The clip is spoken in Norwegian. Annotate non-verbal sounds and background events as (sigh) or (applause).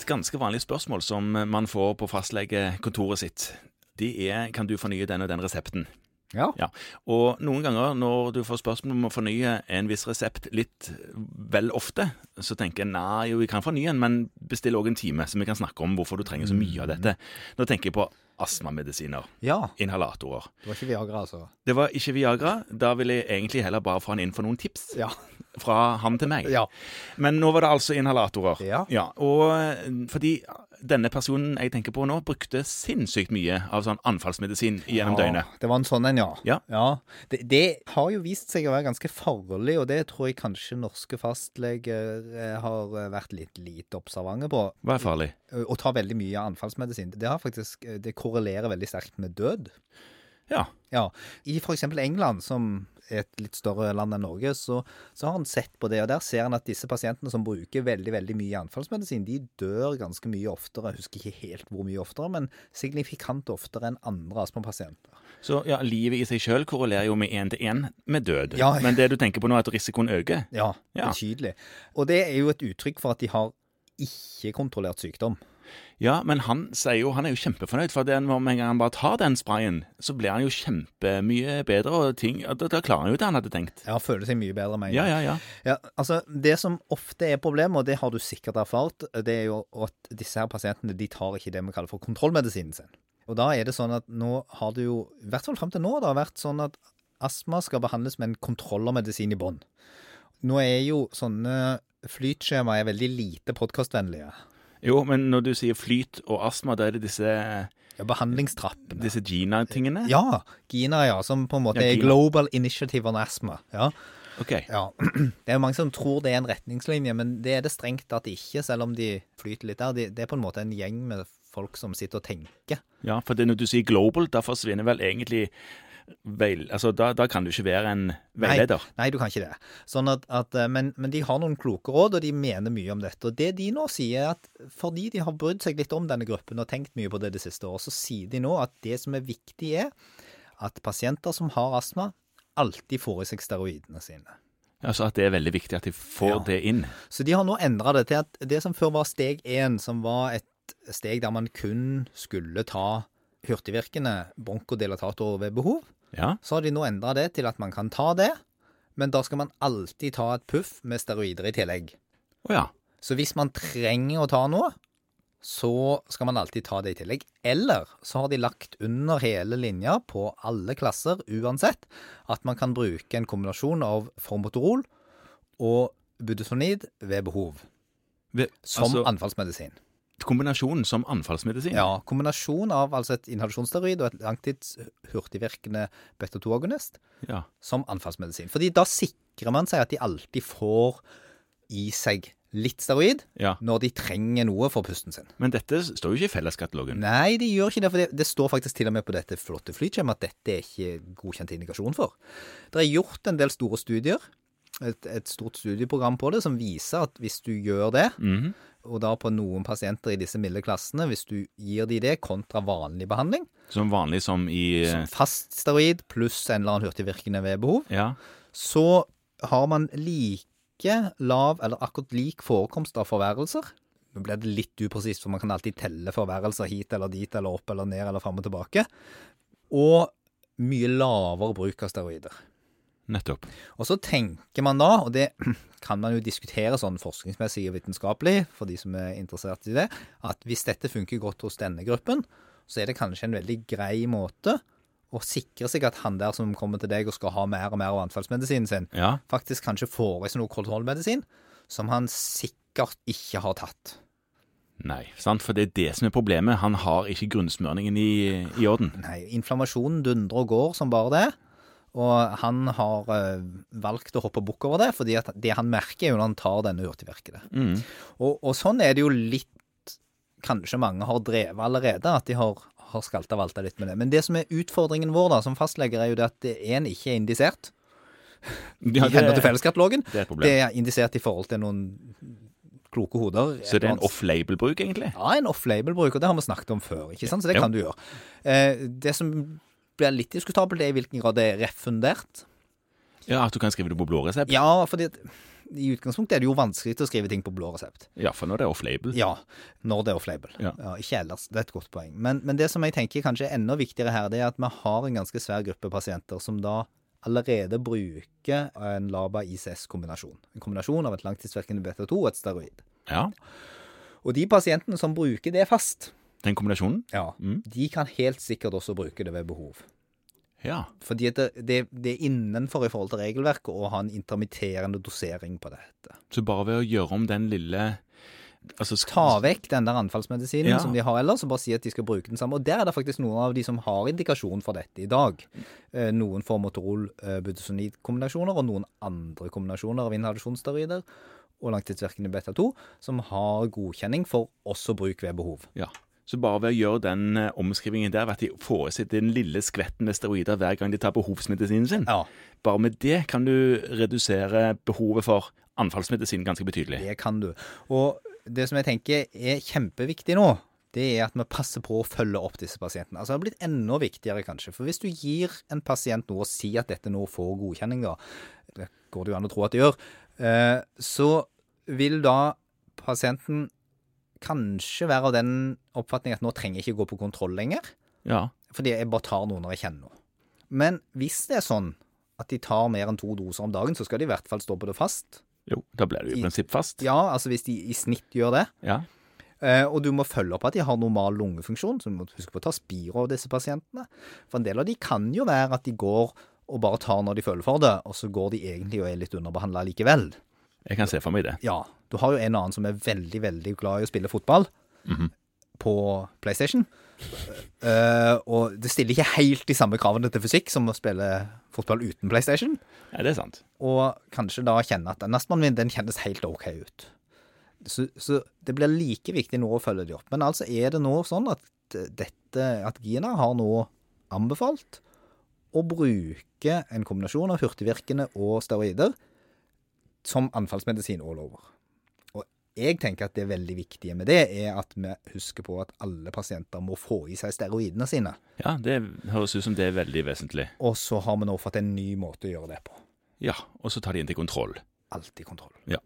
Et ganske vanlig spørsmål som man får på fastlegekontoret sitt, det er kan du fornye den og den resepten. Ja. Ja, Og noen ganger når du får spørsmål om å fornye en viss resept litt vel ofte, så tenker jeg nei, jo, vi kan fornye den, men bestill òg en time, så vi kan snakke om hvorfor du trenger så mye av dette. Nå tenker jeg på astmamedisiner, ja. inhalatorer. Det var ikke Viagra, altså. Det var ikke Viagra. Da vil jeg egentlig heller bare få han inn for noen tips Ja. Fra han til meg. Ja. Men nå var det altså inhalatorer. Ja. og eh, fordi denne personen jeg tenker på nå, brukte sinnssykt mye av sånn anfallsmedisin gjennom døgnet. Det var en sånn en, ja. Ja. Det, det har jo vist seg å være ganske farlig, og det tror jeg kanskje norske fastleger eh, har eh, vært litt lite observante på. Hva er farlig? Å ta veldig mye anfallsmedisin. Det, har faktisk, det korrelerer veldig sterkt med død. Ja. Ja. I f.eks. England, som er et litt større land enn Norge, så, så har han sett på det. Og der ser han at disse pasientene som bruker veldig veldig mye anfallsmedisin, de dør ganske mye oftere. Jeg husker ikke helt hvor mye oftere, men signifikant oftere enn andre astmapasienter. Så ja, livet i seg sjøl korrelerer jo med én til én med død. Ja. Men det du tenker på nå, er at risikoen øker? Ja, Ja. betydelig. Og det er jo et uttrykk for at de har ikke-kontrollert sykdom. Ja, men han sier jo Han er jo kjempefornøyd, for den, med en gang han bare tar den sprayen, så blir han jo kjempemye bedre, og ting Da, da klarer han jo det han hadde tenkt. Ja, føler seg mye bedre med en Ja, gang. ja, ja. Ja, altså Det som ofte er problemet, og det har du sikkert erfart, det er jo at disse her pasientene de tar ikke det vi kaller for kontrollmedisinen sin. Og da er det sånn at nå har det jo, i hvert fall frem til nå, det har vært sånn at astma skal behandles med en kontrollermedisin i bånn. Nå er jo sånne flytskjemaer veldig lite podkastvennlige. Jo, men når du sier flyt og astma, da er det disse, Ja, behandlingstrappene. disse Gina-tingene? Ja, GINA, ja, som på en måte Ja, er Global Initiative on Asthma. Ja. Okay. Ja, (clears throat) Det er jo mange som tror det er en retningslinje, men det er det strengt tatt ikke, selv om de flyter litt der. Det er på en måte en gjeng med folk som sitter og tenker. Ja, for det, når du sier global, da forsvinner vel egentlig veil... Altså, da, da kan du ikke være en veileder. Nei, nei, du kan ikke det. Sånn at, at, eh, men, men de har noen kloke råd, og de mener mye om dette. Og det de nå sier, er at fordi de har brydd seg litt om denne gruppen og tenkt mye på det det siste året, så sier de nå at det som er viktig, er at pasienter som har astma, alltid får i seg steroidene sine. Altså at det er veldig viktig at de får Ja. det inn. Så de har nå endra det til at det som før var steg én, som var et steg der man kun skulle ta hurtigvirkende bronkodilatator ved behov, Ja. så har de nå endra det til at man kan ta det, men da skal man alltid ta et puff med steroider i tillegg. Oh, ja. Så hvis man trenger å ta noe, så skal man alltid ta det i tillegg. Eller så har de lagt under hele linja på alle klasser uansett at man kan bruke en kombinasjon av formotorol og budesonid ved behov. Ved, Som altså, anfallsmedisin. Kombinasjonen som anfallsmedisin? Ja, kombinasjon av altså et inhalasjonssteroid og et langtids hurtigvirkende beta-2-agonist Ja. som anfallsmedisin. Fordi da sikrer man seg at de alltid får i seg litt steroid ja. når de trenger noe for pusten sin. Men dette står jo ikke i felleskatalogen. Nei, de gjør ikke det, for det, det står faktisk til og med på dette flotte flytskjemaet at dette er ikke godkjent indikasjon for. Det er gjort en del store studier, et, et stort studieprogram på det, som viser at hvis du gjør det, Mhm. Og da på noen pasienter i disse milde klassene, hvis du gir de det kontra vanlig behandling, Som vanlig som i som fast steroid pluss en eller annen hurtigvirkende ved behov, Ja. så har man like lav eller akkurat lik forekomst av forværelser. Nå blir det litt upresist, for man kan alltid telle forværelser hit eller dit eller opp eller ned eller fram og tilbake. Og mye lavere bruk av steroider. Nettopp. Og så tenker man da, og det (clears throat) kan man jo diskutere sånn forskningsmessig og vitenskapelig, for de som er interessert i det, at hvis dette funker godt hos denne gruppen, så er det kanskje en veldig grei måte å sikre seg at han der som kommer til deg og skal ha mer og mer av anfallsmedisinen sin, Ja. faktisk kanskje får i seg noe kontrollmedisin som han sikkert ikke har tatt. Nei, sant? for det er det som er problemet. Han har ikke grunnsmørningen i, i orden. Nei, inflammasjonen dundrer og går som bare det. Og han har eh, valgt å hoppe bukk over det, fordi det han merker, er jo når han tar denne hurtigvirkede. Mm. Og, og sånn er det jo litt Kanskje mange har drevet allerede, at de har, har skalta valta litt med det. Men det som er utfordringen vår da, som fastleger, er jo det at det en ikke er indisert (laughs) Ja, i henhold til felleskatalogen. det er. Det er indisert i forhold til noen kloke hoder. Så det er en off-label-bruk, egentlig? Ja, en off-label-bruk, og det har vi snakket om før. ikke sant? Så det Ja. kan du gjøre. Eh, det som blir litt diskutabelt, er i hvilken grad det er refundert. Ja, At du kan skrive det på blå resept? Ja, fordi i utgangspunktet er det jo vanskelig å skrive ting på blå resept. Ja, for når det er off-label. Ja, når det er off-label. Ja. ikke ellers. Det er et godt poeng. Men, men det som jeg tenker kanskje er enda viktigere her, det er at vi har en ganske svær gruppe pasienter som da allerede bruker en LABA-ICS-kombinasjon. En kombinasjon av et langtidsvirkende beta-2 og et steroid. Ja, Og de pasientene som bruker det fast, Den kombinasjonen. ja, Mm. de kan helt sikkert også bruke det ved behov. Ja. Fordi det, det, det er innenfor i forhold til regelverket å ha en intermitterende dosering på dette. Så bare ved å gjøre om den lille altså, Ta vekk den der anfallsmedisinen Ja. som de har ellers, og bare si at de skal bruke den samme. Og der er det faktisk noen av de som har indikasjon for dette i dag. Eh, Noen får Motorol eh, og noen andre kombinasjoner av inhalasjonssteroider og langtidsvirkende beta-2 som har godkjenning for også bruk ved behov. Ja. Så bare ved å gjøre den eh, omskrivingen der, ved at de seg den lille skvetten med steroider hver gang de tar behovsmedisinen sin, Ja, bare med det kan du redusere behovet for anfallsmedisin ganske betydelig. det kan du. Og det som jeg tenker er kjempeviktig nå, det er at vi passer på å følge opp disse pasientene. Altså Det har blitt enda viktigere, kanskje. For hvis du gir en pasient noe og sier at dette nå får godkjenning, da, det går det jo an å tro at det gjør, eh, så vil da pasienten kanskje være av den oppfatning at nå trenger jeg ikke gå på kontroll lenger, Ja. fordi jeg bare tar noe når jeg kjenner noe. Men hvis det er sånn at de tar mer enn to doser om dagen, så skal de i hvert fall stå på det fast. Jo, da blir du i I- prinsipp fast. Ja, altså hvis de i snitt gjør det. Ja. Uh, og du må følge opp at de har normal lungefunksjon, så du må huske på å ta spiro av disse pasientene. For en del av de kan jo være at de går og bare tar når de føler for det, og så går de egentlig og er litt underbehandla likevel. Jeg kan se for meg det. Ja, du har jo en annen som er veldig, veldig glad i å spille fotball Mhm. på PlayStation. Uh, og det stiller ikke helt de samme kravene til fysikk som å spille fotball uten PlayStation. Ja, det er sant. Og kanskje da kjenne at den astmaen min den kjennes helt OK ut. Så, så det blir like viktig nå å følge de opp. Men altså er det nå sånn at dette, at Gina har nå anbefalt å bruke en kombinasjon av hurtigvirkende og steroider som anfallsmedisin all over. Og jeg tenker at det veldig viktige med det er at vi husker på at alle pasienter må få i seg steroidene sine. Ja, det høres ut som det er veldig vesentlig. Og så har vi nå fått en ny måte å gjøre det på. Ja, og så tar de inn til kontroll. Alltid kontroll. Ja.